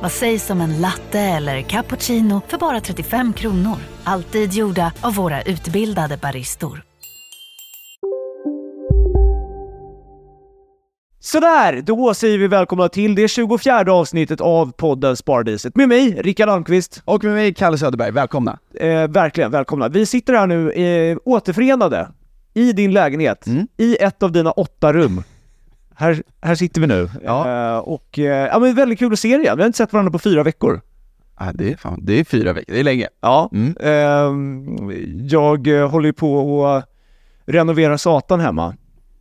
Vad sägs om en latte eller cappuccino för bara 35 kronor? Alltid gjorda av våra utbildade baristor. Sådär, då säger vi välkomna till det 24 avsnittet av podden Sparadiset med mig, Rickard Almqvist. Och med mig, Kalle Söderberg. Välkomna! Eh, verkligen välkomna. Vi sitter här nu eh, återförenade i din lägenhet, Mm. i ett av dina åtta rum. Här, här sitter vi nu. Ja. Eh, och eh, ja men väldigt kul att se dig igen. Vi har inte sett varandra på fyra veckor. Ah, det, är fan, det är fyra veckor, det är länge. Ja. Mm. Eh, jag eh, håller ju på att renovera satan hemma.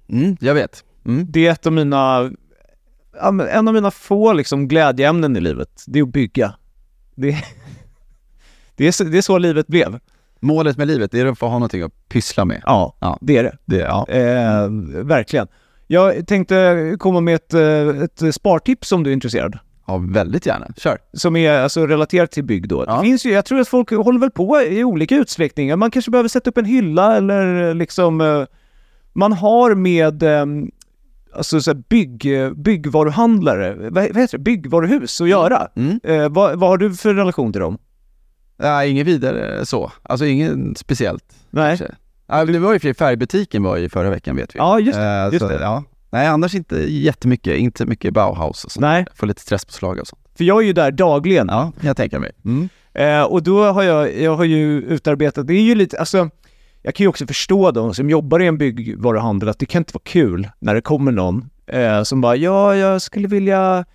Mm, jag vet. Mm. Det är ett av mina, ja, en av mina få liksom glädjeämnen i livet. Det är att bygga. Det, det, är, så, det är så livet blev. Målet med livet, det är att få ha någonting att pyssla med. Ja, Ja. det är det. Det, ja. Eh, verkligen. Jag tänkte komma med ett, eh, ett spartips om du är intresserad. ja, väldigt gärna. Kör! Som är alltså relaterat till bygg då. Ja. Det finns ju, jag tror att folk håller väl på i olika utsträckningar. Man kanske behöver sätta upp en hylla eller liksom eh, man har med eh, alltså så bygg, byggvaruhandlare, vad, vad heter det, byggvaruhus att göra. Mm. Eh, vad, vad har du för relation till dem? Nej, inget vidare så. Alltså inget speciellt. Nej. kanske. Ja, det var ju för färgbutiken var ju förra veckan vet vi. Ja, just, Eh, just så, det. Ja. Nej, annars inte jättemycket. Inte mycket Bauhaus och sånt. Nej, Får lite stresspåslag och sånt. för jag är ju där dagligen. Ja, jag tänker mig. Mm. Eh, och då har jag, jag har ju utarbetat, det är ju lite, alltså jag kan ju också förstå de som jobbar i en byggvaruhandel att det kan inte vara kul när det kommer någon eh, som bara ja, jag skulle vilja,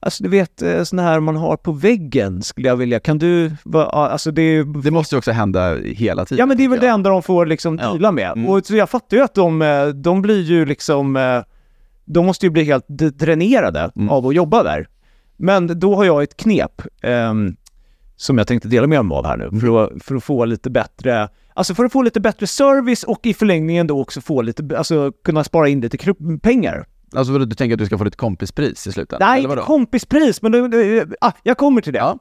alltså du vet eh, såna här man har på väggen skulle jag vilja, kan du, alltså det är Det måste ju också hända hela tiden. Ja men det är väl det enda de får liksom Ja. med. Mm. Och så jag fattar ju att de, eh, de blir ju liksom, eh, de måste ju bli helt dränerade Mm. av att jobba där. Men då har jag ett knep ehm, som jag tänkte dela med mig av här nu för att, för att få lite bättre, alltså för att få lite bättre service och i förlängningen då också få lite, alltså kunna spara in lite pengar. Alltså du tänker att du ska få ett kompispris i slutändan? Nej, vadå? kompispris, men det, ah, jag kommer till det. Ja.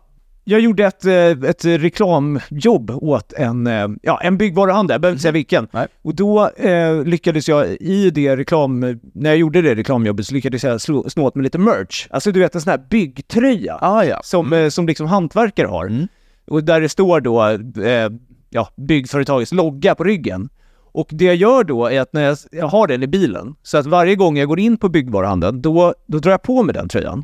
Jag gjorde ett, eh, ett reklamjobb åt en, eh, ja, en byggvaruhandel, jag behöver inte säga vilken. Mm. Nej. Och då eh, lyckades jag i det reklam, när jag gjorde det reklamjobbet så lyckades jag slå, snå åt mig lite merch. Alltså du vet en sån här byggtröja Ah, ja. som, eh, som liksom hantverkare har. Mm. Och där det står då eh, ja, byggföretagets logga på ryggen. Och det jag gör då är att när jag, jag har den i bilen, så att varje gång jag går in på byggvaruhandeln, då, då drar jag på mig den tröjan.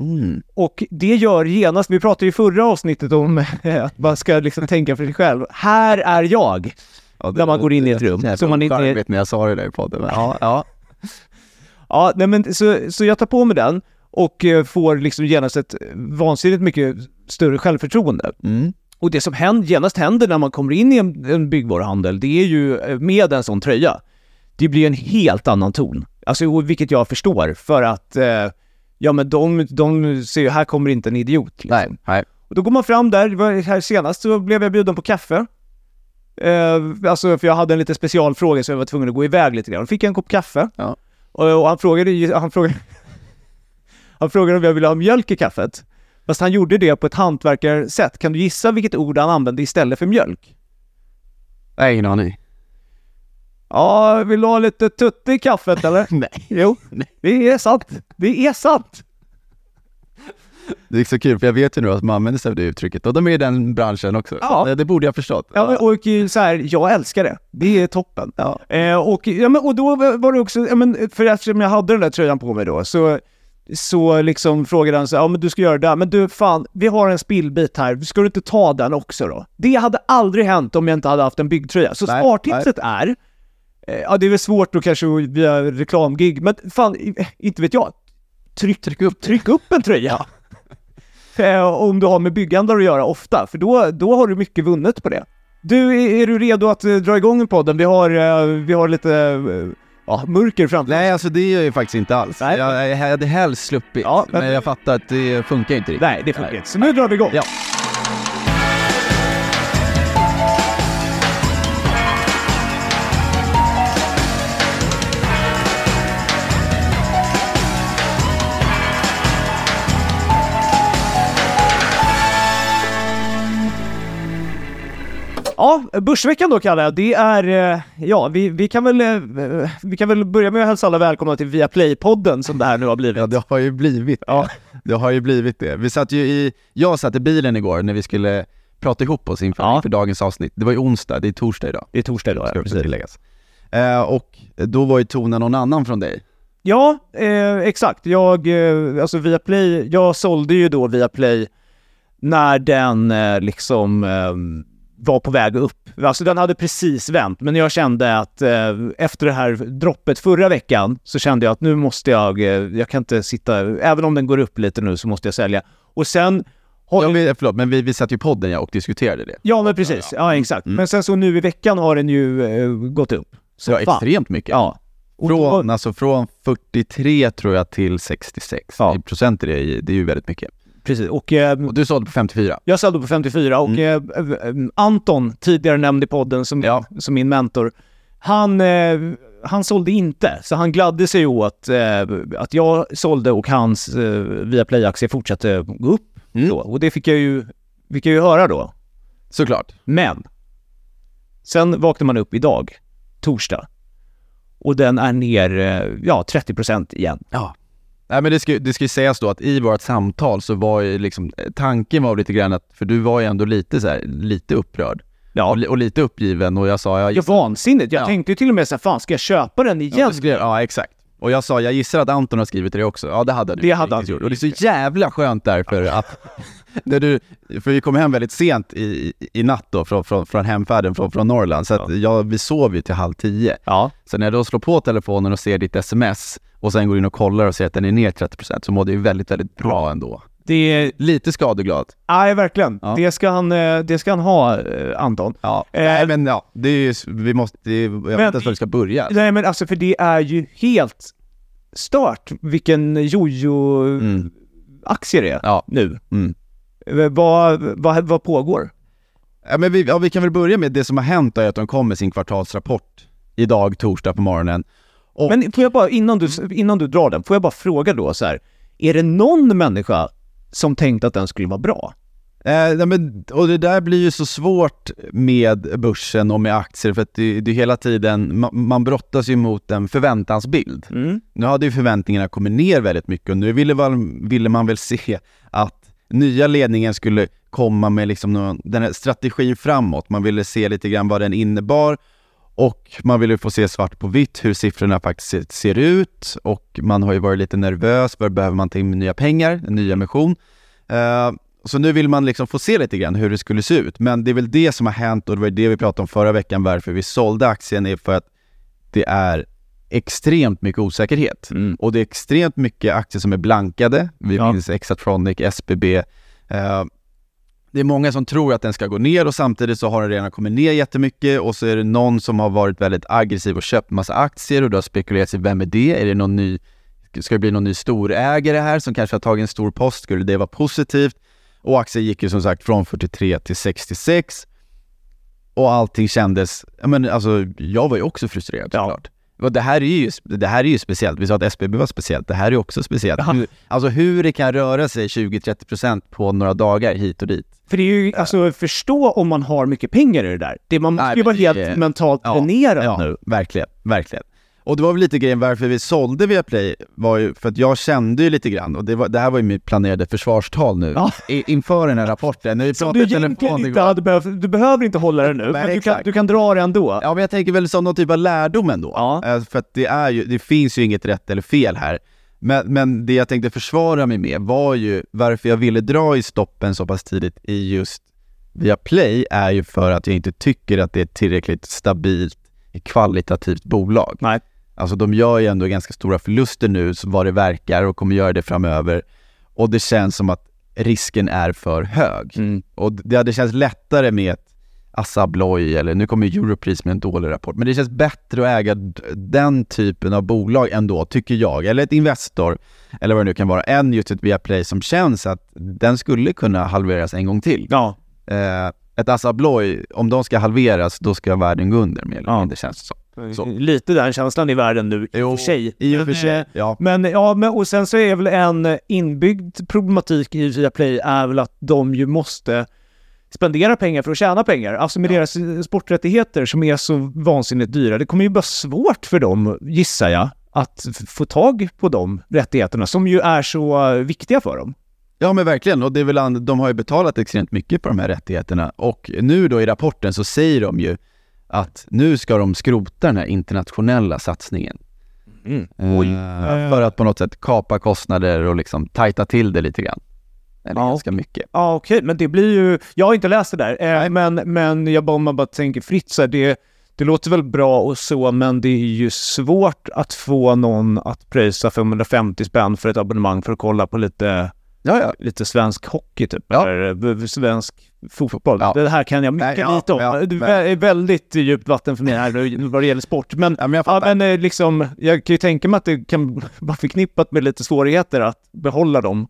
Mm. Och det gör genast, vi pratade ju i förra avsnittet om att man ska liksom tänka för sig själv. Här är jag! Ja, det När man går in i ett rum, jävla så man inte- charmigt när jag sa det där i podden. Ja, ja. Ja, nej men så, så jag tar på mig den och eh, får liksom genast ett vansinnigt mycket större självförtroende. Mm. Och det som händer, genast händer när man kommer in i en, en byggvaruhandel, det är ju eh, med en sån tröja, det blir en helt annan ton. Alltså, vilket jag förstår, för att eh, ja men de, de ser ju, här kommer inte en idiot. Liksom. Nej, nej. Och då går man fram där, här senast så blev jag bjuden på kaffe. Eh, alltså för jag hade en lite specialfråga så jag var tvungen att gå iväg lite grann. Då fick jag en kopp kaffe. Ja. Och, och han frågade, han frågade, han frågade om jag ville ha mjölk i kaffet. Fast han gjorde det på ett hantverkarsätt. Kan du gissa vilket ord han använde istället för mjölk? Nej, ingen aning. Ja, vill du ha lite tutte i kaffet eller? Nej. Jo, det är sant. Det är sant. Det är så kul, för jag vet ju nu att man använder sig av det uttrycket och de är i den branschen också. Ja. Det, det borde jag förstått. Ja, och så här, jag älskar det. Det är toppen. Ja. Eh, och, ja, men, och då var det också, ja, men, för eftersom jag hade den där tröjan på mig då, så, så liksom frågade han så ja men du ska göra det där, men du fan, vi har en spillbit här, ska du inte ta den också då? Det hade aldrig hänt om jag inte hade haft en byggtröja. Så Nej, spartipset är, eh, ja det är väl svårt då kanske via reklamgig, men fan, i- inte vet jag. Tryck, tryck, upp, tryck upp en tröja. Eh, om du har med byggandar att göra ofta, för då, då har du mycket vunnet på det. Du, är, är du redo att eh, dra igång podden? Vi har, eh, vi har lite eh, ja, mörker framför Nej, alltså det är jag ju faktiskt inte alls. Nej. Jag, jag hade helst sluppit, Ja, men- men jag fattar att det funkar inte riktigt. Nej, det funkar inte. Så nu drar vi igång. Ja. Ja, Börsveckan då Kalle, det är, eh, ja vi, vi, kan väl, eh, vi kan väl börja med att hälsa alla välkomna till Viaplay-podden som det här nu har blivit. Ja, det har ju blivit Ja. Det har ju blivit det. Vi satt ju i, jag satt i bilen igår när vi skulle prata ihop oss inför, Ja. inför dagens avsnitt. Det var ju onsdag, det är torsdag idag. Det är torsdag idag, ja, precis. tilläggas. Eh, och då var ju tonen någon annan från dig. Ja, eh, exakt. Jag, eh, alltså Viaplay, jag sålde ju då Viaplay när den eh, liksom eh, var på väg upp. Alltså den hade precis vänt, men jag kände att eh, efter det här droppet förra veckan så kände jag att nu måste jag, eh, jag kan inte sitta, även om den går upp lite nu så måste jag sälja. Och sen har Ja, vi, förlåt, men vi, vi satt ju podden ja, och diskuterade det. Ja, men precis. Ja, exakt. Mm. Men sen så nu i veckan har den ju eh, gått upp. Så Ja, fan. extremt mycket. Ja. Från, alltså från 43 tror jag till 66. Ja. I procent är det, det är ju väldigt mycket. Precis. Och eh, Och du sålde på 54. jag sålde på 54 och eh, eh, Anton, tidigare nämnd i podden som, Ja. som min mentor, han, eh, han sålde inte. Så han gladde sig åt eh, att jag sålde och hans eh, Viaplay-aktie fortsatte gå upp. Mm. Då. Och det fick jag, ju, fick jag ju höra då. Såklart. Men sen vaknar man upp idag, torsdag, och den är ner, eh, ja, 30% igen. Ja. Nej men det ska, det ska ju sägas då att i vårt samtal så var ju liksom, eh, tanken var lite grann att, för du var ju ändå lite så här, lite upprörd. Ja, Och, och lite uppgiven och jag sa, jag, ja vansinnigt. Jag Ja. tänkte ju till och med så här, fan ska jag köpa den Ja, igen? du skrev, ja exakt. Och jag sa, jag gissar att Anton har skrivit det också. Ja det hade du. Det hade han. gjort. Och det är så jävla skönt därför att, när du, för vi kom hem väldigt sent i, i, i natt då från, från, från hemfärden från, från Norrland. Så att Ja. jag, vi sov ju till halv tio. Ja, Så när jag då slår på telefonen och ser ditt sms och sen går in och kollar och ser att den är ner 30% så mådde ju väldigt, väldigt bra ändå. det är, Lite skadeglad. nej verkligen. Ja. Det, ska han, eh, det ska han ha, eh, Anton. Ja. Eh, Nej men ja, det är ju, vi måste, det är, jag vet inte ens var vi ska börja. Nej men alltså för det är ju helt stört vilken jojo-aktie Mm. det är Ja. nu. Mm. Eh, Vad, vad, vad pågår? Ja, men vi, ja, vi kan väl börja med det som har hänt är att de kom med sin kvartalsrapport idag, torsdag på morgonen. Och, Men får jag bara, innan du, innan du drar den, får jag bara fråga då så här. Är det någon människa som tänkte att den skulle vara bra? eh, nej, men, och det där blir ju så svårt med börsen och med aktier för att det, det hela tiden, man, man brottas ju mot en förväntansbild. Nu hade ju förväntningarna kommit ner väldigt mycket och nu ville, man- ville man väl se att nya ledningen skulle komma med liksom någon, den här strategin framåt. Man ville se lite grann vad den innebar och man ville få se svart på vitt hur siffrorna faktiskt ser, ut och man har ju varit lite nervös, var behöver man ta in nya pengar, en ny emission? Eh, så nu vill man liksom få se lite grann hur det skulle se ut, men det är väl det som har hänt och det var det vi pratade om förra veckan, varför vi sålde aktien är för att det är extremt mycket osäkerhet. Mm. Och det är extremt mycket aktier som är blankade. Vi Ja. minns Exatronic, SBB. Eh, det är många som tror att den ska gå ner och samtidigt så har den redan kommit ner jättemycket och så är det någon som har varit väldigt aggressiv och köpt massa aktier och det har spekulerats i vem är det? Är det någon ny, ska det bli någon ny storägare här som kanske har tagit en stor post? Skulle det vara positivt? Och aktien gick ju som sagt från 43 till 66 och allting kändes, ja men alltså jag var ju också frustrerad Ja. Och det här, är ju, det här är ju speciellt, vi sa att SBB var speciellt, det här är också speciellt. Ja. Hur, alltså hur det kan röra sig 20-30% på några dagar hit och dit. För det är ju, alltså förstå om man har mycket pengar i det där. Det, man måste Nej, ju vara helt det- mentalt ja, dränerad Ja, nu. verkligen, verkligen. Och det var väl lite grejen varför vi sålde Viaplay var ju för att jag kände ju lite grann, och det, var, det här var ju mitt planerade försvarstal nu, Ja. i, inför den här rapporten. Vi Som du egentligen inte hade behövt, du behöver inte hålla det nu, men du kan, du kan dra det ändå. Ja, men jag tänker väl som någon typ av lärdom ändå. Ja. Eh, För att det är ju, det finns ju inget rätt eller fel här. Men, men det jag tänkte försvara mig med var ju varför jag ville dra i stoppen så pass tidigt i just Viaplay är ju för att jag inte tycker att det är ett tillräckligt stabilt, kvalitativt bolag. Nej. Alltså de gör ju ändå ganska stora förluster nu, vad det verkar, och kommer göra det framöver. Och det känns som att risken är för hög. Mm. Och det hade känts lättare med ett Assa Abloy eller nu kommer Europris med en dålig rapport. Men det känns bättre att äga den typen av bolag ändå, tycker jag. Eller ett Investor, eller vad det nu kan vara, än just ett Viaplay som känns att den skulle kunna halveras en gång till. Ja, Eh, ett Assa Abloy, om de ska halveras, då ska världen gå under mer eller Ja. mindre, känns det som. Så. lite den känslan i världen nu i och för sig. I och för Men, sig, eh, ja. Men ja, men, och sen så är väl en eh, inbyggd problematik i Viaplay är väl att de ju måste spendera pengar för att tjäna pengar. Alltså med deras eh, sporträttigheter som är så vansinnigt dyra. Det kommer ju vara svårt för dem, gissar jag, att få tag på de rättigheterna som ju är så eh, viktiga för dem. Ja men verkligen, och det är väl, de har ju betalat extremt mycket på de här rättigheterna och nu då i rapporten så säger de ju att nu ska de skrota den här internationella satsningen. Mm. Eh. För att på något sätt kapa kostnader och liksom tajta till det lite grann. Eller Ja. ganska mycket. Ja, okej, men det blir ju... Jag har inte läst det där, eh, men, men jag bara, om man bara tänker fritt så här, det, det låter väl bra och så, men det är ju svårt att få någon att pröjsa 550 spänn för ett abonnemang för att kolla på lite, Ja, ja. lite svensk hockey typ, Ja. eller eh, svensk fotboll. Ja. Det här kan jag mycket Nej, lite om. det är väldigt djupt vatten för mig här vad det gäller sport, men men jag Ja, men eh, liksom, jag kan ju tänka mig att det kan vara förknippat med lite svårigheter att behålla de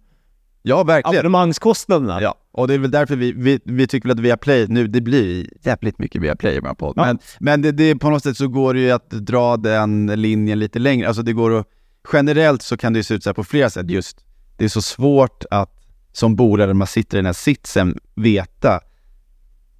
Ja, verkligen. abonnemangskostnaderna. Ja, och det är väl därför vi, vi, vi tycker väl att Viaplay, nu det blir jävligt mycket Viaplay i vår podd, men, men det, det, på något sätt så går det ju att dra den linjen lite längre, alltså det går att, generellt så kan det ju se ut så här på flera sätt just, det är så svårt att som bolag när man sitter i den här sitsen veta,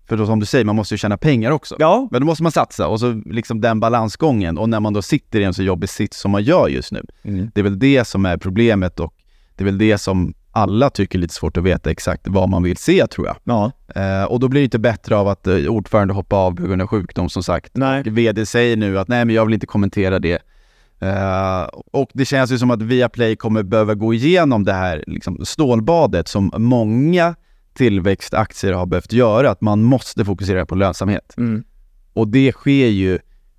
för då som du säger, man måste ju tjäna pengar också. Ja, Men då måste man satsa och så liksom den balansgången och när man då sitter i en så jobbig sits som man gör just nu. Mm. Det är väl det som är problemet och det är väl det som alla tycker är lite svårt att veta exakt vad man vill se tror jag. ja. Eh, och då blir det inte bättre av att eh, ordförande hoppar av på grund av sjukdom som sagt. Nej. Och VD säger nu att nej men jag vill inte kommentera det. Eh, och det känns ju som att Viaplay kommer behöva gå igenom det här liksom, stålbadet som många tillväxtaktier har behövt göra, att man måste fokusera på lönsamhet. Mm. Och det sker ju,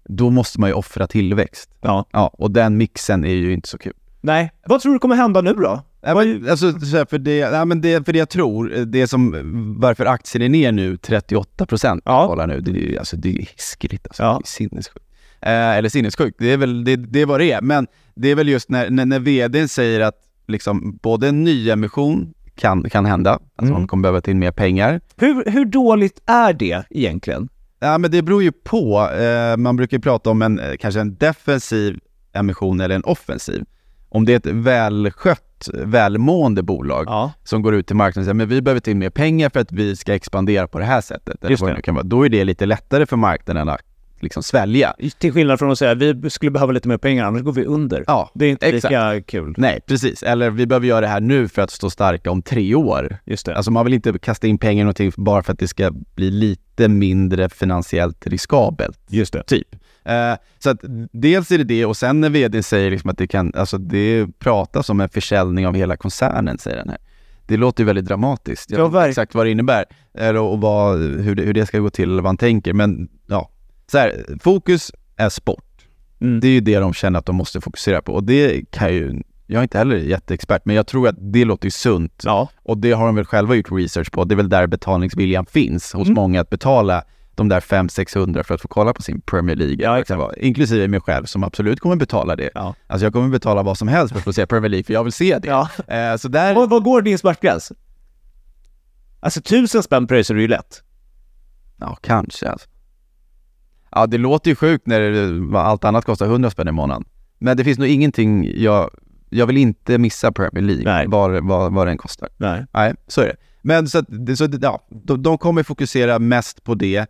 då måste man ju offra tillväxt. Ja. Ja, och den mixen är ju inte så kul. Nej. Vad tror du kommer hända nu då? Ja, men, alltså, för, det, ja, men det, för det jag tror, det som, varför aktien är ner nu 38 procent, Ja. kolla nu, det är alltså, det är hiskligt alltså, Ja. det är sinnessjukt. Eh, eller sinnessjukt, det är väl det, det är vad det är, men det är väl just när, när, när vdn säger att liksom, både en nyemission kan, kan hända, alltså Mm. man kommer behöva in mer pengar. Hur, hur dåligt är det egentligen? Ja men det beror ju på, eh, man brukar prata om en, eh, kanske en defensiv emission eller en offensiv. Om det är ett välskött, välmående bolag Ja. som går ut till marknaden och säger men vi behöver till mer pengar för att vi ska expandera på det här sättet. Eller vad det. nu kan vara. Då är det lite lättare för marknaden att liksom svälja. Till skillnad från att säga vi skulle behöva lite mer pengar, annars går vi under. Ja, Det är inte exakt. lika kul. Nej, precis. Eller vi behöver göra det här nu för att stå starka om tre år. Just det. Alltså man vill inte kasta in pengar i någonting bara för att det ska bli lite mindre finansiellt riskabelt. Just det. Typ. Eh, så att dels är det det och sen när vd säger liksom att det kan, alltså det pratas om en försäljning av hela koncernen, säger den här. Det låter ju väldigt dramatiskt. Jag Ja, vet inte exakt vad det innebär och vad, hur, det, hur det ska gå till eller vad han tänker. Men ja, så här, fokus är sport. Mm. Det är ju det de känner att de måste fokusera på och det kan ju, jag är inte heller jätteexpert, men jag tror att det låter ju sunt. Ja. Och det har de väl själva gjort research på. Det är väl där betalningsviljan finns hos Mm. många att betala de där 500-600 för att få kolla på sin Premier League. Ja, kan vara, inklusive mig själv som absolut kommer betala det. Ja. Alltså jag kommer betala vad som helst för att få se Premier League, för jag vill se det. ja. Eh, så där, Vad, vad går din smärtgräns? Alltså tusen spänn pröjsar du ju lätt. ja kanske alltså. Ja det låter ju sjukt när allt annat kostar 100 spänn i månaden. Men det finns nog ingenting jag, jag vill inte missa Premier League, Nej. vad, vad, vad den kostar. Nej. Nej, så är det. Men så så, ja, de, de kommer fokusera mest på det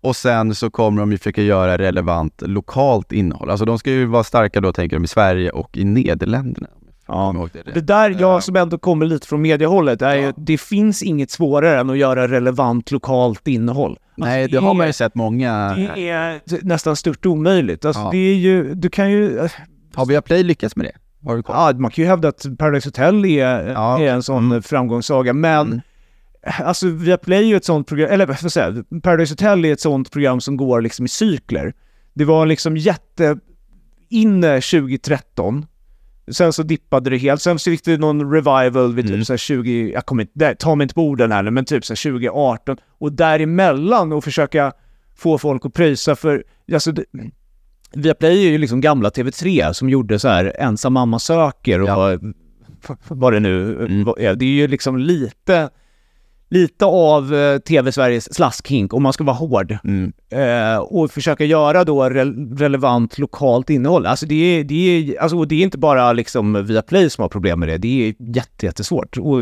och sen så kommer de ju försöka göra relevant lokalt innehåll. Alltså de ska ju vara starka då, tänker de, i Sverige och i Nederländerna. Ja. Det. Det där, Ja. jag som ändå kommer lite från mediehållet, är Ja. det finns inget svårare än att göra relevant lokalt innehåll. Nej, Alltså, det har man ju sett många... Det är nästan stört omöjligt. Alltså, Ja. det är ju, du kan ju... Har Viaplay lyckats med det? Har du koll? Ja, man kan ju hävda att Paradise Hotel är, Ja. är en sån Mm. framgångssaga, men Mm. alltså Viaplay är ju ett sånt program, eller vad ska jag säga, Paradise Hotel är ett sånt program som går liksom i cykler. Det var liksom jätte inne 2013 Sen så dippade det helt. Sen så fick det någon revival vid typ Mm. så här 20, jag kommer inte, ta mig inte på orden här men typ så här 2018. Och däremellan och försöka få folk att pröjsa för, alltså det, Viaplay är ju liksom gamla TV3 som gjorde så här ensam mamma söker och Ja. vad det nu Mm. Det är ju liksom lite, lite av eh, TV-Sveriges slaskhink om man ska vara hård. Mm. Eh, och försöka göra då re- relevant lokalt innehåll. Alltså det är, det är, alltså och det är inte bara liksom Viaplay som har problem med det. Det är jätte, jättesvårt. Och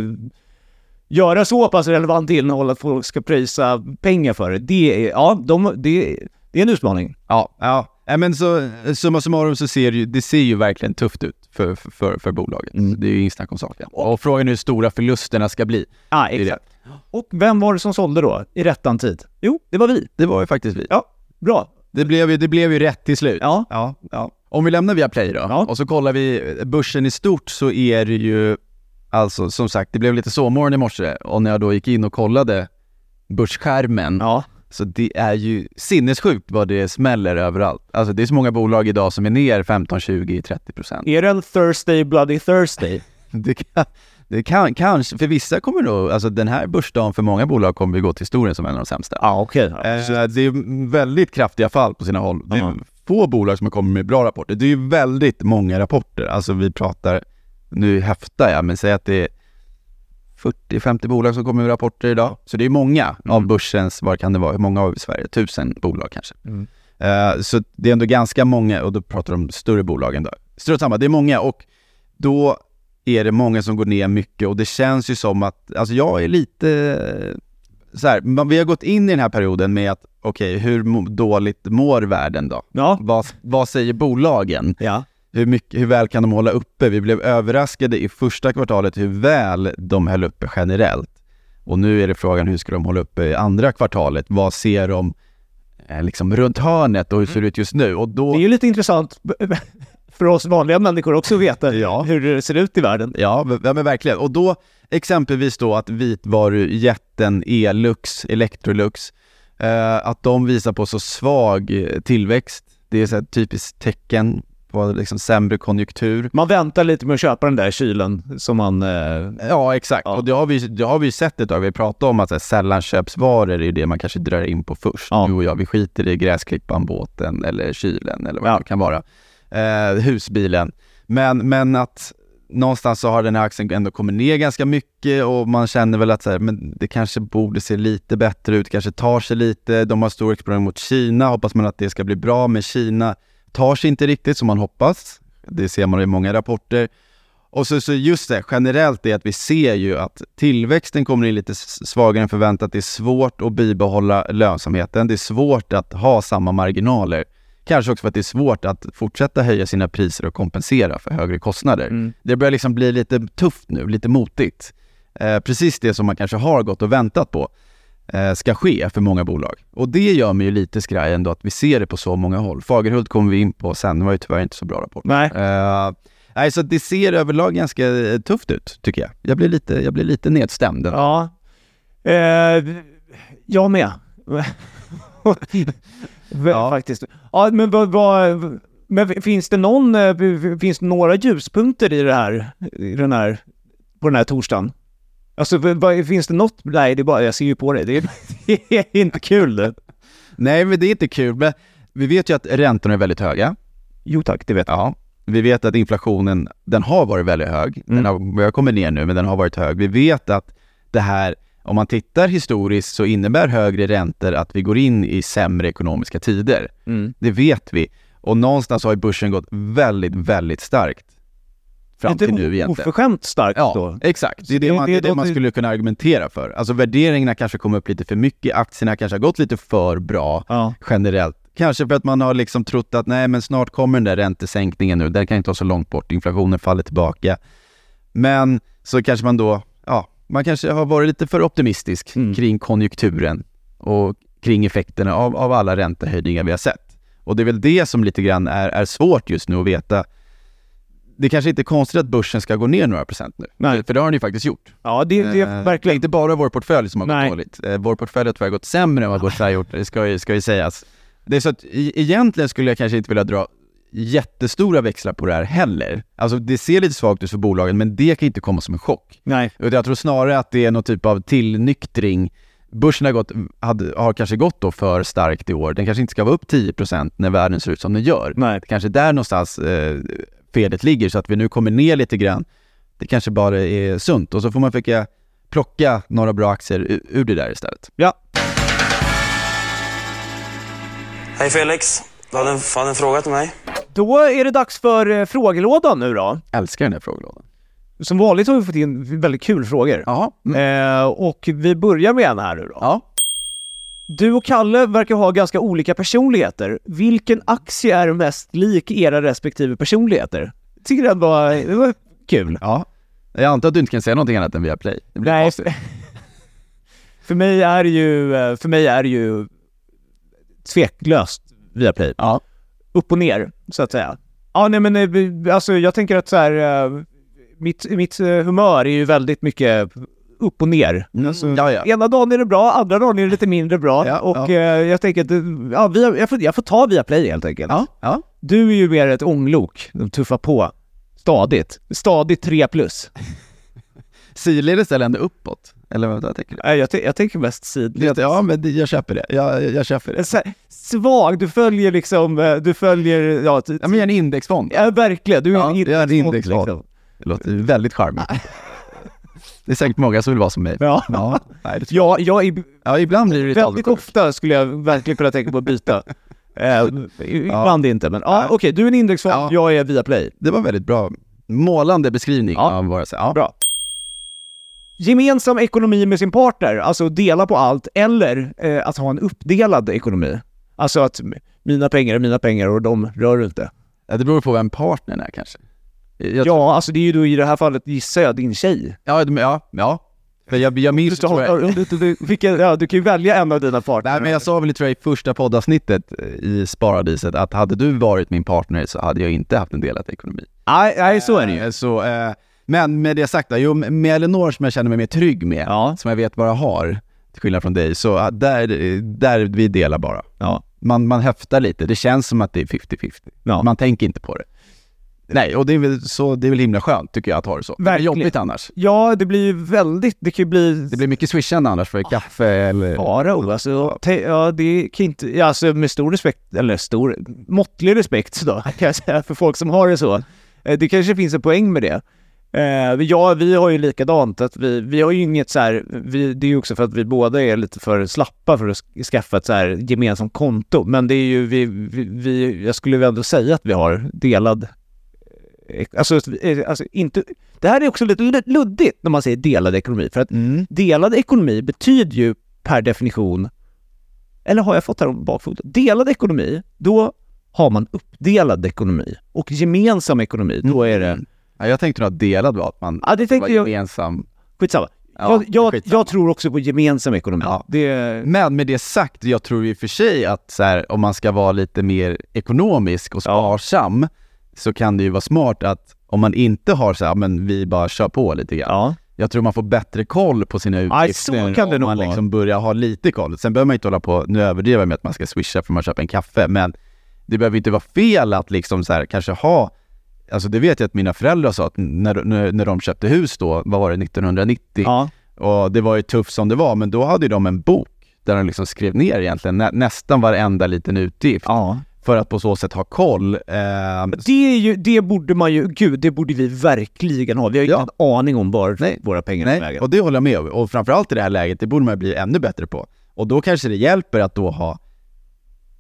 göra så pass relevant innehåll att folk ska pröjsa pengar för det, det är, ja, de, det, det är en utmaning. Ja, ja. Nej, men så summa summarum så ser det ju, det ser ju verkligen tufft ut för, för, för, för bolaget. Mm. Det är ju inget snack om saken. Och frågan är hur stora förlusterna ska bli. Ja, är det. Och vem var det som sålde då, i rättan tid? Jo, det var vi. Det var ju faktiskt vi. Ja, bra. Det blev ju, det blev ju rätt till slut. Ja. ja, ja. Om vi lämnar via Play då, Ja. och så kollar vi börsen i stort så är det ju, alltså som sagt, det blev lite sovmorgon i morse och när jag då gick in och kollade börsskärmen, Ja. så det är ju sinnessjukt vad det smäller överallt. Alltså det är så många bolag idag som är ner 15, 20, 30 procent. Är det en Thursday Bloody Thursday? Det kan, det kan, kanske, för vissa kommer nog, alltså den här börsdagen för många bolag kommer ju gå till historien som en av de sämsta. Ja, okej. Eh, det är väldigt kraftiga fall på sina håll. Det är Ja. få bolag som har kommit med bra rapporter. Det är ju väldigt många rapporter. Alltså vi pratar, nu häftar jag, men säg att det är 40-50 bolag som kommer med rapporter idag. Så det är många av börsens, vad kan det vara, hur många har vi i Sverige? Tusen bolag kanske. Mm. Eh, så det är ändå ganska många, och då pratar de om större bolagen då. Strunt samma, det är många och då är det många som går ner mycket och det känns ju som att, alltså jag är lite eh, så här, vi har gått in i den här perioden med att, okej, hur mo- dåligt mår världen då? Ja. Vad, vad säger bolagen? Ja. Hur, mycket, hur väl kan de hålla uppe? Vi blev överraskade i första kvartalet hur väl de höll uppe generellt. Och nu är det frågan, hur ska de hålla uppe i andra kvartalet? Vad ser de eh, liksom runt hörnet och hur ser det ut just nu? Och då... Det är ju lite intressant för oss vanliga människor också veta Ja. hur det ser ut i världen. Ja, men verkligen. Och då exempelvis då att vitvarujätten Elux, Electrolux, eh, att de visar på så svag tillväxt. Det är ett typiskt tecken på liksom sämre konjunktur. Man väntar lite med att köpa den där kylen som man... Eh, Ja, exakt. Ja. Och det har, vi, det har vi sett ett tag. Vi har pratat om att här, sällanköpsvaror är det man kanske drar in på först. Ja. Du och jag, vi skiter i gräsklippan, båten eller kylen eller vad Ja. det kan vara. Eh, husbilen. Men, men att någonstans så har den här aktien ändå kommit ner ganska mycket och man känner väl att så här, men det kanske borde se lite bättre ut, kanske tar sig lite. De har stor exponering mot Kina, hoppas man att det ska bli bra, men Kina tar sig inte riktigt som man hoppas. Det ser man i många rapporter. Och så, så just det, generellt är att vi ser ju att tillväxten kommer in lite svagare än förväntat. Det är svårt att bibehålla lönsamheten. Det är svårt att ha samma marginaler. Kanske också för att det är svårt att fortsätta höja sina priser och kompensera för högre kostnader. Mm. Det börjar liksom bli lite tufft nu, lite motigt. Eh, precis det som man kanske har gått och väntat på eh, ska ske för många bolag. Och det gör mig ju lite skraj ändå att vi ser det på så många håll. Fagerhult kommer vi in på sen, det var ju tyvärr inte så bra rapport. nej. Eh, nej, så det ser överlag ganska eh, tufft ut, tycker jag. Jag blir lite, jag blir lite nedstämd. Ja. Eh, jag med. Ja. Faktiskt. Ja, men vad... vad men finns det någon... eh, Finns det några ljuspunkter i det här? I den här... På den här torsdagen? Alltså, vad- finns det något? Nej, det är bara... Jag ser ju på dig. Det är, det är inte kul det. Nej, men det är inte kul. Men vi vet ju att räntorna är väldigt höga. Jo tack, det vet jag. Ja. Vi vet att inflationen, den har varit väldigt hög. Den Mm. har börjat komma ner nu, men den har varit hög. Vi vet att det här, om man tittar historiskt så innebär högre räntor att vi går in i sämre ekonomiska tider. Mm. Det vet vi. Och någonstans har ju börsen gått väldigt, väldigt starkt. Fram till nu egentligen. oförskämt starkt Ja, då. exakt. Det är det, man, det, är det man skulle kunna argumentera för. Alltså värderingarna kanske kommer upp lite för mycket, aktierna kanske har gått lite för bra Ja. generellt. Kanske för att man har liksom trott att nej men snart kommer den där räntesänkningen nu, den kan inte vara så långt bort, inflationen faller tillbaka. Men så kanske man då, man kanske har varit lite för optimistisk Mm. kring konjunkturen och kring effekterna av, av alla räntehöjningar vi har sett. Och det är väl det som lite grann är, är svårt just nu att veta. Det kanske inte är konstigt att börsen ska gå ner några procent nu, Nej. för det har den ju faktiskt gjort. Ja, det, det är Eh, verkligen... Inte bara vår portfölj som har Nej. gått dåligt. Eh, vår portfölj har tyvärr gått sämre än vad börsen har gjort, det ska ju, ska ju sägas. Det är så att egentligen skulle jag kanske inte vilja dra jättestora växlar på det här heller. Alltså det ser lite svagt ut för bolagen, men det kan inte komma som en chock. Nej. Utan Jag tror snarare att det är någon typ av tillnyktring. Börsen har, gått, hade, har kanske gått då för starkt i år. Den kanske inte ska vara upp 10% när världen ser ut som den gör. Nej. Det kanske är där någonstans eh, felet ligger, så att vi nu kommer ner lite grann. Det kanske bara är sunt och så får man försöka plocka några bra aktier ur, ur det där istället. Ja. Hej Felix, du hade en, hade en fråga till mig? Då är det dags för eh, frågelådan nu då. Älskar den här frågelådan. Som vanligt har vi fått in väldigt kul frågor. Jaha. Eh, och vi börjar med en här nu då. Ja. Du och Kalle verkar ha ganska olika personligheter. Vilken aktie är mest lik era respektive personligheter? Jag tycker det var, det var kul. ja. Jag antar att du inte kan säga någonting annat än via play. Det blir Nej, för, för mig är det ju, eh, för mig är det ju tveklöst via play. Ja. Upp och ner, så att säga. Ja, nej men eh, alltså jag tänker att så här, eh, mitt, mitt eh, humör är ju väldigt mycket upp och ner. Mm, Alltså, ja, ja. Ena dagen är det bra, andra dagen är det lite mindre bra. Ja, och eh, jag tänker att, ja, via, jag, får, jag får ta via play helt enkelt. Du är ju mer ett ånglok, de tuffar på. Stadigt. Stadigt 3 plus. Sidledes eller ändå uppåt? Eller vad tänker du? Jag, jag tänker mest sidled. Ja, men jag köper det. Jag, jag, jag köper det. Svag, du följer liksom, eh, du följer, ja, t- Ja, men jag är en indexfond. ja verkligen, du är Ja, en jag är en indexfond, indexfond. liksom. Det låter väldigt charmigt. Det är säkert många som vill vara som mig. Ja. Ja, nej, det Ja, jag är, ja ibland blir det lite väldigt avundsjuk. ofta skulle jag verkligen kunna tänka på att byta. Eh, ibland inte, men ja, okej, du är en indexfond, Ja. jag är Viaplay. Det var väldigt bra. Målande beskrivning Ja. av vad jag säger. Ja. Bra. Gemensam ekonomi med sin partner, alltså dela på allt, eller eh, att ha en uppdelad ekonomi. Alltså att mina pengar är mina pengar och de rör du inte. Ja, Det beror på vem partnern är kanske. Jag, Ja, alltså det är ju då i det här fallet gissar jag din tjej. ja, ja, ja. För jag, jag minns, Du, tror jag, du, du, vilken, ja, du kan ju välja en av dina partner. Nej men jag sa väl tror jag i första poddavsnittet eh, i Sparadiset att hade du varit min partner så hade jag inte haft en delad ekonomi. nej, nej, så är det ju. Eh, Så, eh, men med det sagt då, jo, med Elinor som jag känner mig mer trygg med, Ja. som jag vet vad jag har, till skillnad från dig, så eh, där, där vi delar bara. Ja. Man, man höftar lite, det känns som att det är 50-50. Ja. Man tänker inte på det. Nej, och det är väl, så, det är väl himla skönt tycker jag att ha det så. Det är Verkligen. jobbigt annars. Ja, det blir ju väldigt, det kan ju bli... Det blir mycket swishande annars för kaffe eller... Farao, alltså, ja det kan inte, alltså med stor respekt, eller stor, måttlig respekt då, kan jag säga, för folk som har det så. Eh, Det kanske finns en poäng med det. Eh, ja, vi har ju likadant, att vi, vi har ju inget så här, vi, det är ju också för att vi båda är lite för slappa för att sk- skaffa ett så här gemensamt konto, men det är ju, vi, vi, vi jag skulle väl ändå säga att vi har delad eh, Alltså, eh, alltså inte, det här är också lite lud- luddigt när man säger delad ekonomi, för att Mm. delad ekonomi betyder ju per definition, eller har jag fått det här om bakfoten? Delad ekonomi, då har man uppdelad ekonomi. Och gemensam ekonomi, då är det... Ja, jag tänkte nog att delad var att man Ja, det tänkte var jag- gemensam. Skitsamma. Ja, jag, jag, skitsamma. jag tror också på gemensam ekonomi. Ja. Det, Men med det sagt, jag tror i och för sig att så här, om man ska vara lite mer ekonomisk och sparsam så kan det ju vara smart att om man inte har så här, men vi bara kör på lite grann. ja. Jag tror man får bättre koll på sina Ja, utgifter om man vara. liksom börjar ha lite koll. Sen behöver man inte hålla på, nu överdriver jag med att man ska swisha för att man köper en kaffe, men det behöver inte vara fel att liksom så här, kanske ha Alltså det vet jag att mina föräldrar sa att när, när, när de köpte hus då, vad var det, 1990? ja. Och det var ju tufft som det var, men då hade de en bok där de liksom skrev ner egentligen nä, nästan varenda liten utgift ja. för att på så sätt ha koll. Eh, Det, ju, det borde man ju, gud, det borde vi verkligen ha. Vi har ju Ja. ingen aning om var Nej. våra pengar nej, vägen. och det håller jag med om. Och framförallt i det här läget, det borde man bli ännu bättre på. Och då kanske det hjälper att då ha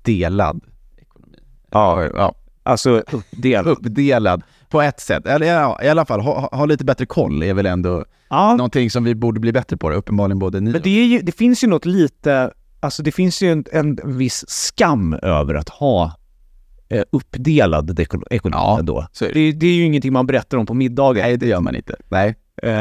delad ekonomi. Ja, ja. Alltså uppdelad. uppdelad på ett sätt. Eller ja, i alla fall, ha, ha lite bättre koll är väl ändå Ja. någonting som vi borde bli bättre på. Uppenbarligen både ni Men det, ju, det finns ju något lite, alltså det finns ju en, en viss skam över att ha eh, uppdelad eko- ekonomi Ja, ändå. det. Det, det är ju ingenting man berättar om på middagar. Nej, det gör man inte. Nej. Eh,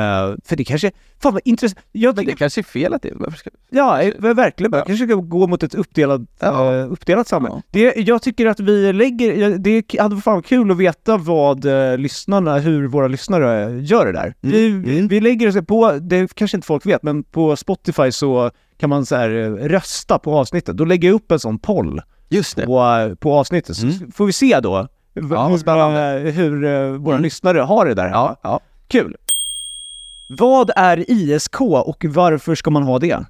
för det kanske, fan vad intressant. Jag Men det kanske är fel att det ska... ja, eh, verkligen. Man Ja. kanske ska gå mot ett uppdelat, Ja. eh, uppdelat samhälle. Ja. Det, jag tycker att vi lägger, det hade fan kul att veta vad eh, lyssnarna, hur våra lyssnare gör det där. Vi, Mm. vi lägger oss på, det kanske inte folk vet, men på Spotify så kan man så här rösta på avsnittet. Då lägger jag upp en sån poll Just det. på, på avsnittet, så Mm. får vi se då Ja, hur uh, våra lyssnare har det där. Ja, ja. Kul! Vad är ISK och varför ska man ha det?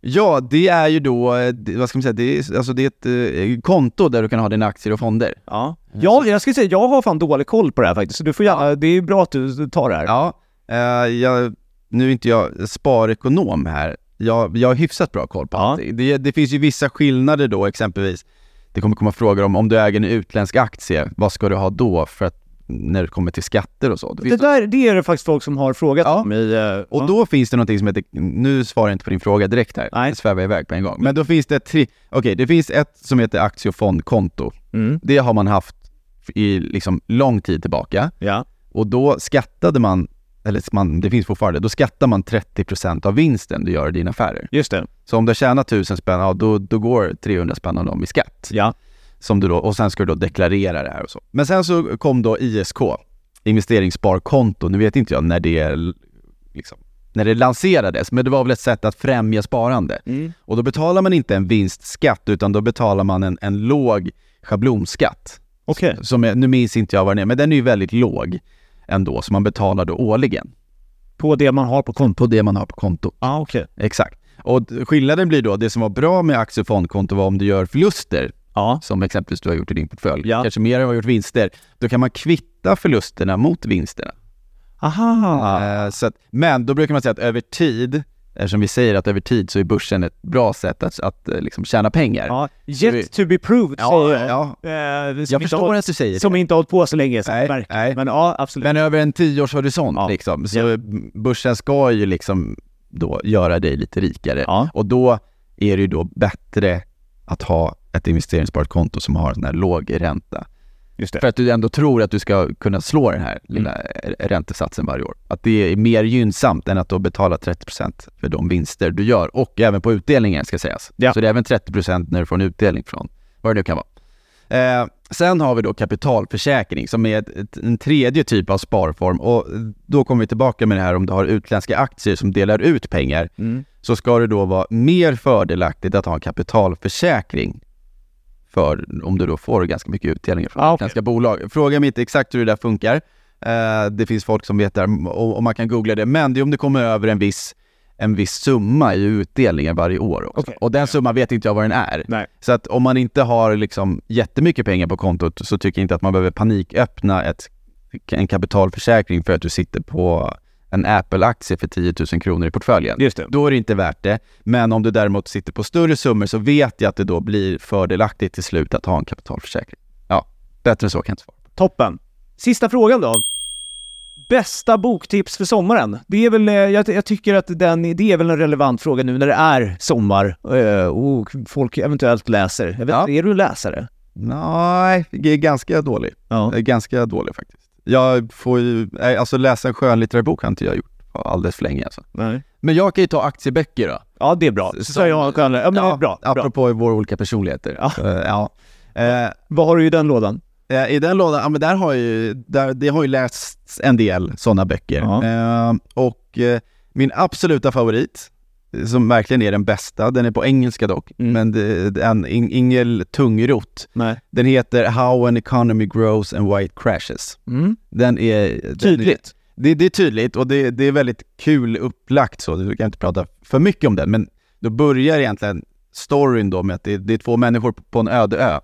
Ja, det är ju då, eh, vad ska man säga, det är, alltså det är ett eh, konto där du kan ha dina aktier och fonder. Ja. ja, jag ska säga, jag har fan dålig koll på det här faktiskt, så du får gärna, det är bra att du tar det här. Ja, eh, jag, nu är inte jag sparekonom här. Jag, jag har hyfsat bra koll på Ja. allting. Det, det finns ju vissa skillnader då, exempelvis. Det kommer komma frågor om, om du äger en utländsk aktie, vad ska du ha då för att, när det kommer till skatter och så? Det Det där, det är det faktiskt folk som har frågat Ja. om i... eh, och ja. då finns det någonting som heter, nu svarar jag inte på din fråga direkt här, Nej. jag svävar iväg på en gång. Men då finns det tre, okej det finns ett som heter aktie och fondkonto. Mm. Det har man haft i liksom lång tid tillbaka. Ja. Och då skattade man, eller man, det finns fortfarande, då skattar man 30% av vinsten du gör i dina affärer. Just det. Så om du har tjänat 1000 spänn, ja, då, då går 300 spänn av dem i skatt. Ja. Som du då, och sen ska du då deklarera det här och så. Men sen så kom då ISK, investeringssparkonto. Nu vet inte jag när det liksom, när det lanserades, men det var väl ett sätt att främja sparande. Mm. Och då betalar man inte en vinstskatt, utan då betalar man en, en låg schablonskatt. Okej. Som är, nu minns inte jag vad den är, men den är ju väldigt låg ändå, så man betalar då årligen På det man har på kontot? på det man har på kontot. Ah, okej. Exakt. Och skillnaden blir då, det som var bra med aktie och fondkonto var om du gör förluster, Ja. som exempelvis du har gjort i din portfölj, Ja. kanske mer än vad du har gjort vinster, då kan man kvitta förlusterna mot vinsterna. Aha. Eh, så att, men då brukar man säga att över tid, eftersom vi säger att över tid så är börsen ett bra sätt att, att eh, liksom tjäna pengar. Ja, Så vi- yet to be proved Ja, jag. ja. Eh, som Jag förstår har, att du säger Som det. inte har hållit på så länge, så Nej, nej. Men ja, absolut. Men över en tioårshorisont Ja. liksom, så börsen ska ju liksom då göra dig lite rikare. Ja. Och då är det ju då bättre att ha ett investeringssparat konto som har en här låg ränta. För att du ändå tror att du ska kunna slå den här lilla Mm. räntesatsen varje år. Att det är mer gynnsamt än att då betala 30% för de vinster du gör och även på utdelningen ska sägas. Ja. Så det är även 30% när du får en utdelning från vad det nu kan vara. Eh, sen har vi då kapitalförsäkring som är ett, ett, en tredje typ av sparform och då kommer vi tillbaka med det här om du har utländska aktier som delar ut pengar Mm. så ska det då vara mer fördelaktigt att ha en kapitalförsäkring för om du då får ganska mycket utdelningar från Ah, okej. utländska bolag. Fråga mig inte exakt hur det där funkar. Eh, det finns folk som vet det och, och man kan googla det. Men det är om det kommer över en viss, en viss summa i utdelningar varje år också. Okej. Och den summan vet inte jag vad den är. Nej. Så att om man inte har liksom jättemycket pengar på kontot så tycker jag inte att man behöver paniköppna ett, en kapitalförsäkring för att du sitter på en Apple-aktie för 10 000 kronor i portföljen. Just det. Då är det inte värt det. Men om du däremot sitter på större summor så vet jag att det då blir fördelaktigt till slut att ha en kapitalförsäkring. Ja, bättre än så kan jag inte svara. Toppen. Sista frågan då. Bästa boktips för sommaren? Det är väl, eh, jag, jag tycker att den, det är väl en relevant fråga nu när det är sommar eh, och folk eventuellt läser. Jag vet Ja. är du läsare? Nej, ganska dålig. Ja. Ganska dålig faktiskt. Jag får ju, alltså läsa en skönlitterär bok har inte jag gjort alldeles för länge alltså. Nej. Men jag kan ju ta aktieböcker då. Ja, det är bra. Så, så jag ja, men är bra. bra. Apropå våra olika personligheter. Ja. Så, ja. Eh, Vad har du i den lådan? Eh, I den lådan, ja men där har ju, där, det har ju lästs en del sådana böcker. Ja. Eh, och eh, min absoluta favorit, som verkligen är den bästa, den är på engelska dock, Mm. men det, det är en In- Ingel Tungrot. Nej. Den heter How an economy grows and why it crashes. Mm. Den är... Den Tydligt. Är, det, det är tydligt och det, det är väldigt kul upplagt så, du kan inte prata för mycket om den, men då börjar egentligen storyn då med att det, är två människor på- en öde ö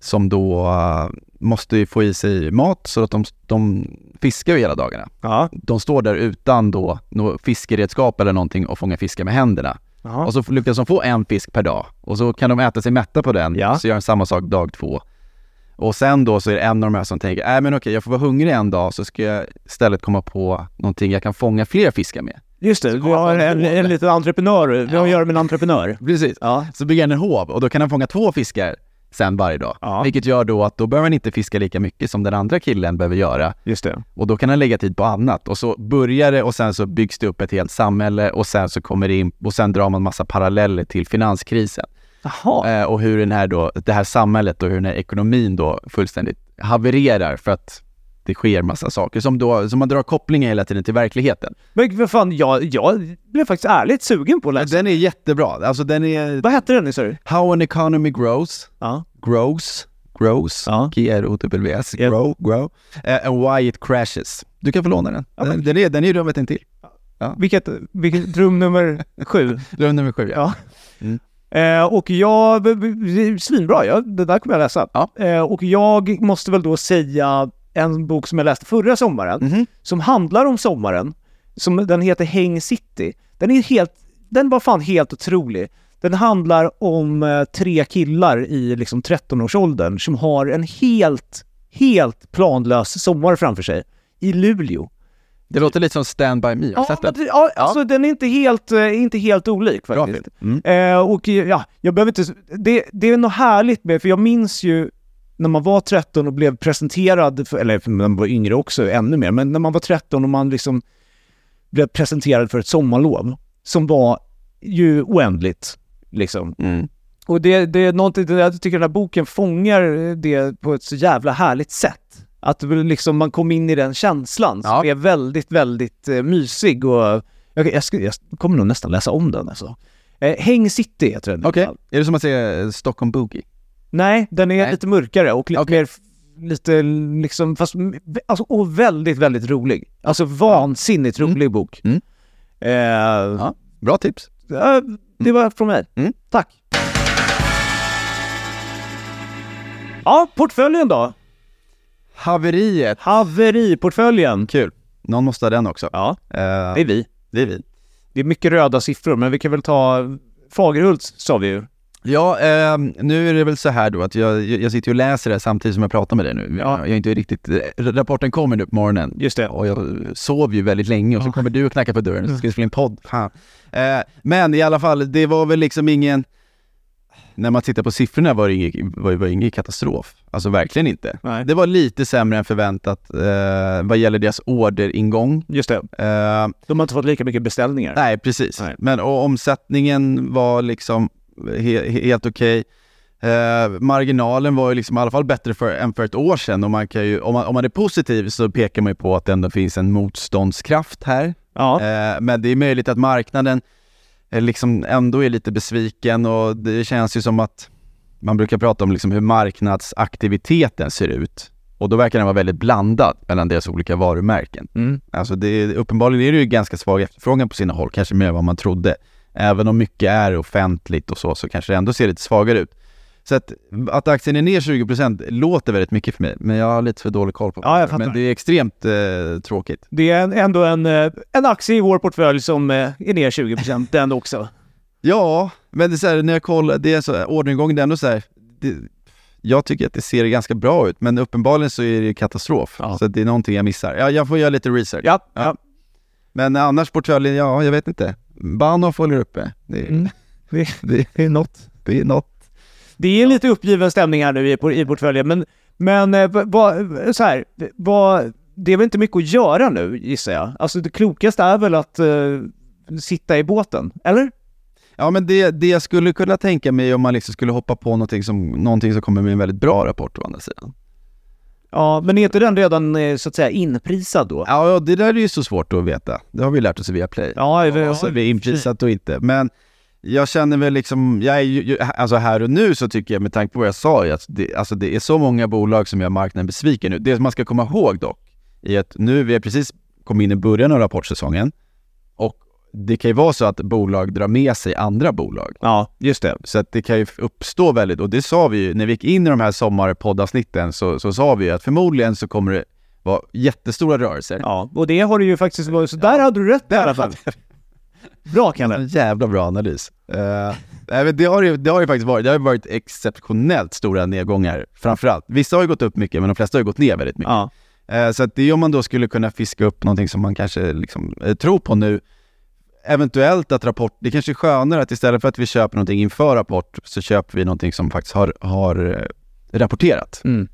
som då uh, måste ju få i sig mat så att de, de fiskar ju hela dagarna. Ja. De står där utan då något fiskeredskap eller någonting och fångar fiskar med händerna. Jaha. Och så lyckas de få en fisk per dag och så kan de äta sig mätta på den, Ja. så gör de samma sak dag två. Och sen då så är det en av de här som tänker, nej men okej jag får vara hungrig en dag så ska jag istället komma på någonting jag kan fånga fler fiskar med. Just det, vi har en, en liten entreprenör. Vi har att göra med en entreprenör. Precis. Ja. Så bygger han en hov och då kan han fånga två fiskar sen varje dag. Ja. Vilket gör då att då behöver han inte fiska lika mycket som den andra killen behöver göra. Just det. Och då kan han lägga tid på annat. Och så börjar det och sen så byggs det upp ett helt samhälle och sen så kommer det in och sen drar man massa paralleller till finanskrisen. Eh, och hur den här då, det här samhället och hur den här ekonomin då fullständigt havererar för att det sker massa saker som då, som man drar kopplingar hela tiden till verkligheten. Men vad fan, jag, jag blev faktiskt ärligt sugen på att läsa. Den är jättebra. Alltså den är Vad hette den nu sa du? How an economy grows, Ja. grows Grows, Ja. G-R-O-W-S, Yep. Grow, Grow, eh, and Why It Crashes. Du kan få låna den. Ja, den, den, är, den är rummet intill. Vilket, vilket rum nummer sju? Rum nummer sju, ja. Ja. Eh, och jag, svinbra, ja, det där kommer jag läsa. Ja. Eh, och jag måste väl då säga en bok som jag läste förra sommaren, Mhm. som handlar om sommaren. Som, den heter Häng City. Den är helt, den var fan helt otrolig. Den handlar om eh, tre killar i liksom 13-årsåldern som har en helt, helt planlös sommar framför sig. I Luleå. Det låter lite som Stand By Me, har Ja, men den? det- ja, alltså den är inte helt, eh, inte helt olik faktiskt. Mm. Eh, och ja, jag behöver inte... Det, det är något härligt med, för jag minns ju när man var 13 och blev presenterad, för, eller när man var yngre också, ännu mer, men när man var 13 och man liksom blev presenterad för ett sommarlov som var ju oändligt, liksom. Mm. Och det, det är någonting, jag tycker den här boken fångar det på ett så jävla härligt sätt. Att liksom man kom in i den känslan som Ja. är väldigt, väldigt eh, mysig och jag, jag, ska, jag kommer nog nästan läsa om den alltså. Eh, Häng City heter den. Okej, fall. är det som att säga Stockholm Boogie? Nej, den är Nej. lite mörkare och lite Okej. mer, lite liksom, fast, alltså, och väldigt, väldigt rolig. Alltså vansinnigt Mm. rolig bok. Mm. Eh, Ja, bra tips. eh, det var från mig. Mm. Tack. Ja, portföljen då? Haveriet. Haveriportföljen. Kul. Någon måste ha den också. Ja, Eh, det är vi. det är vi. Det är mycket röda siffror, men vi kan väl ta Fagerhults sa vi ju. Ja, ehm, nu är det väl så här då att jag, jag sitter och läser det här samtidigt som jag pratar med dig nu. Ja. Jag är inte riktigt, eh, rapporten kommer nu på morgonen. Just det. Och jag sov ju väldigt länge och så kommer du och knackar på dörren så ska vi spela in podd. Fan. Eh, men i alla fall, det var väl liksom ingen... När man tittar på siffrorna var det ingen, var, var ingen katastrof. Alltså verkligen inte. Nej. Det var lite sämre än förväntat eh, vad gäller deras orderingång. Just det. Eh, De har inte fått lika mycket beställningar. Nej, precis. Nej. Men och omsättningen var liksom he, he, helt okej. Eh, marginalen var ju liksom i alla fall bättre för, än för ett år sedan och man kan ju, om man, om man är positiv så pekar man ju på att det ändå finns en motståndskraft här. Ja. Eh, men det är möjligt att marknaden eh, liksom ändå är lite besviken och det känns ju som att man brukar prata om liksom hur marknadsaktiviteten ser ut. Och då verkar den vara väldigt blandad mellan deras olika varumärken. Mm. Alltså det, uppenbarligen är det ju ganska svag efterfrågan på sina håll, kanske mer än vad man trodde. Även om mycket är offentligt och så, så kanske det ändå ser lite svagare ut. Så att, att aktien är ner 20% låter väldigt mycket för mig, men jag har lite för dålig koll på Ja, jag fattar. Men det är extremt eh, tråkigt. Det är ändå en, eh, en aktie i vår portfölj som eh, är ner 20% den också. Ja, men det är så här, när jag kollar, det är så orderingången, det är ändå så här, det, jag tycker att det ser ganska bra ut, men uppenbarligen så är det katastrof. Ja. Så det är någonting jag missar. Ja, jag får göra lite research. Ja, Ja. ja. Men annars portföljen, ja, jag vet inte. Bahnhof håller uppe. Det, är- Mm. Det, det, är något. det är något. Det är lite uppgiven stämning här nu i, i portföljen, men, men eh, vad- så här, vad, det är väl inte mycket att göra nu gissar jag. Alltså det klokaste är väl att eh, sitta i båten, eller? Ja, men det, det jag skulle kunna tänka mig om man liksom skulle hoppa på någonting som, någonting som kommer med en väldigt bra rapport å andra sidan. Ja, men är inte den redan eh, så att säga inprisad då? Ja, det där är ju så svårt att veta. Det har vi lärt oss via Play. Ja, vi- Ja, så är vi inprisat och inte. Men jag känner väl liksom, jag är ju, alltså här och nu så tycker jag med tanke på vad jag sa, att det, alltså det är så många bolag som gör marknaden besviken nu. Det man ska komma ihåg dock, är att nu vi har precis kommit in i början av rapportsäsongen det kan ju vara så att bolag drar med sig andra bolag. Ja, just det. Så att det kan ju uppstå väldigt, och det sa vi ju, när vi gick in i de här sommarpoddavsnitten så, så sa vi ju att förmodligen så kommer det vara jättestora rörelser. Ja, och det har det ju faktiskt varit, så där hade du rätt i alla fall. Bra Kalle. Jävla bra analys. Uh, det, har ju, det har ju faktiskt varit, det har varit exceptionellt stora nedgångar framförallt. Vissa har ju gått upp mycket men de flesta har ju gått ner väldigt mycket. Ja. Eh, så att det är om man då skulle kunna fiska upp någonting som man kanske liksom, eh, tror på nu, eventuellt att rapport, det kanske är skönare att istället för att vi köper någonting inför rapport så köper vi någonting som faktiskt har, har eh, rapporterat. Mm.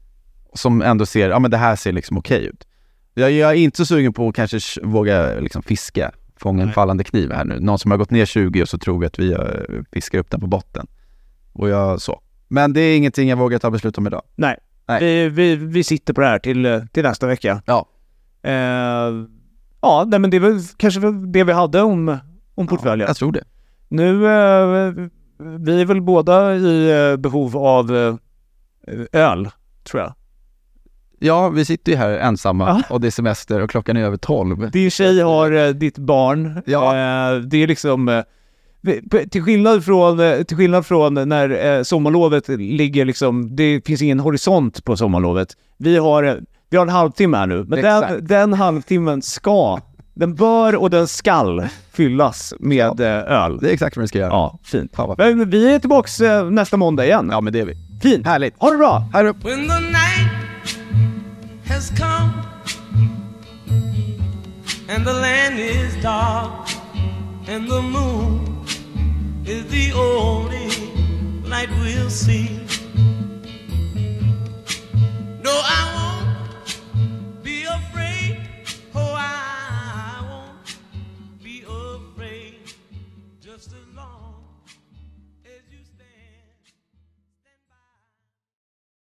Som ändå ser, ja men det här ser liksom okej ut. Jag, jag är inte så sugen på att kanske våga liksom fiska, fånga en fallande kniv här nu. Någon som har gått ner 20 och så tror vi att vi eh, fiskar upp den på botten. Och jag så. Men det är ingenting jag vågar ta beslut om idag. Nej, Nej. Vi, vi, vi sitter på det här till, eh, till nästa vecka. Ja. Eh, ja, nej men det är väl kanske det vi hade om, om portföljen. Jag tror det. Nu, eh, vi är väl båda i eh, behov av eh, öl. tror jag. Ja, vi sitter ju här ensamma Ja. och det är semester och klockan är över 12. Din tjej har eh, ditt barn. Ja. Eh, det är liksom... Eh, till skillnad från, till skillnad från när sommarlovet ligger liksom, det finns ingen horisont på sommarlovet. Vi har, vi har en halvtimme här nu, men den, den, halvtimmen ska, den bör och den skall fyllas med ja. Eh, öl. Det är exakt vad vi ska göra. Ja, fint. Ja, men vi är tillbaks eh, nästa måndag igen. Ja, men det är vi. Fint. Härligt. Ha det bra. Hej då. When the night has come and the land is dark and the moon is the only light we'll see. No, I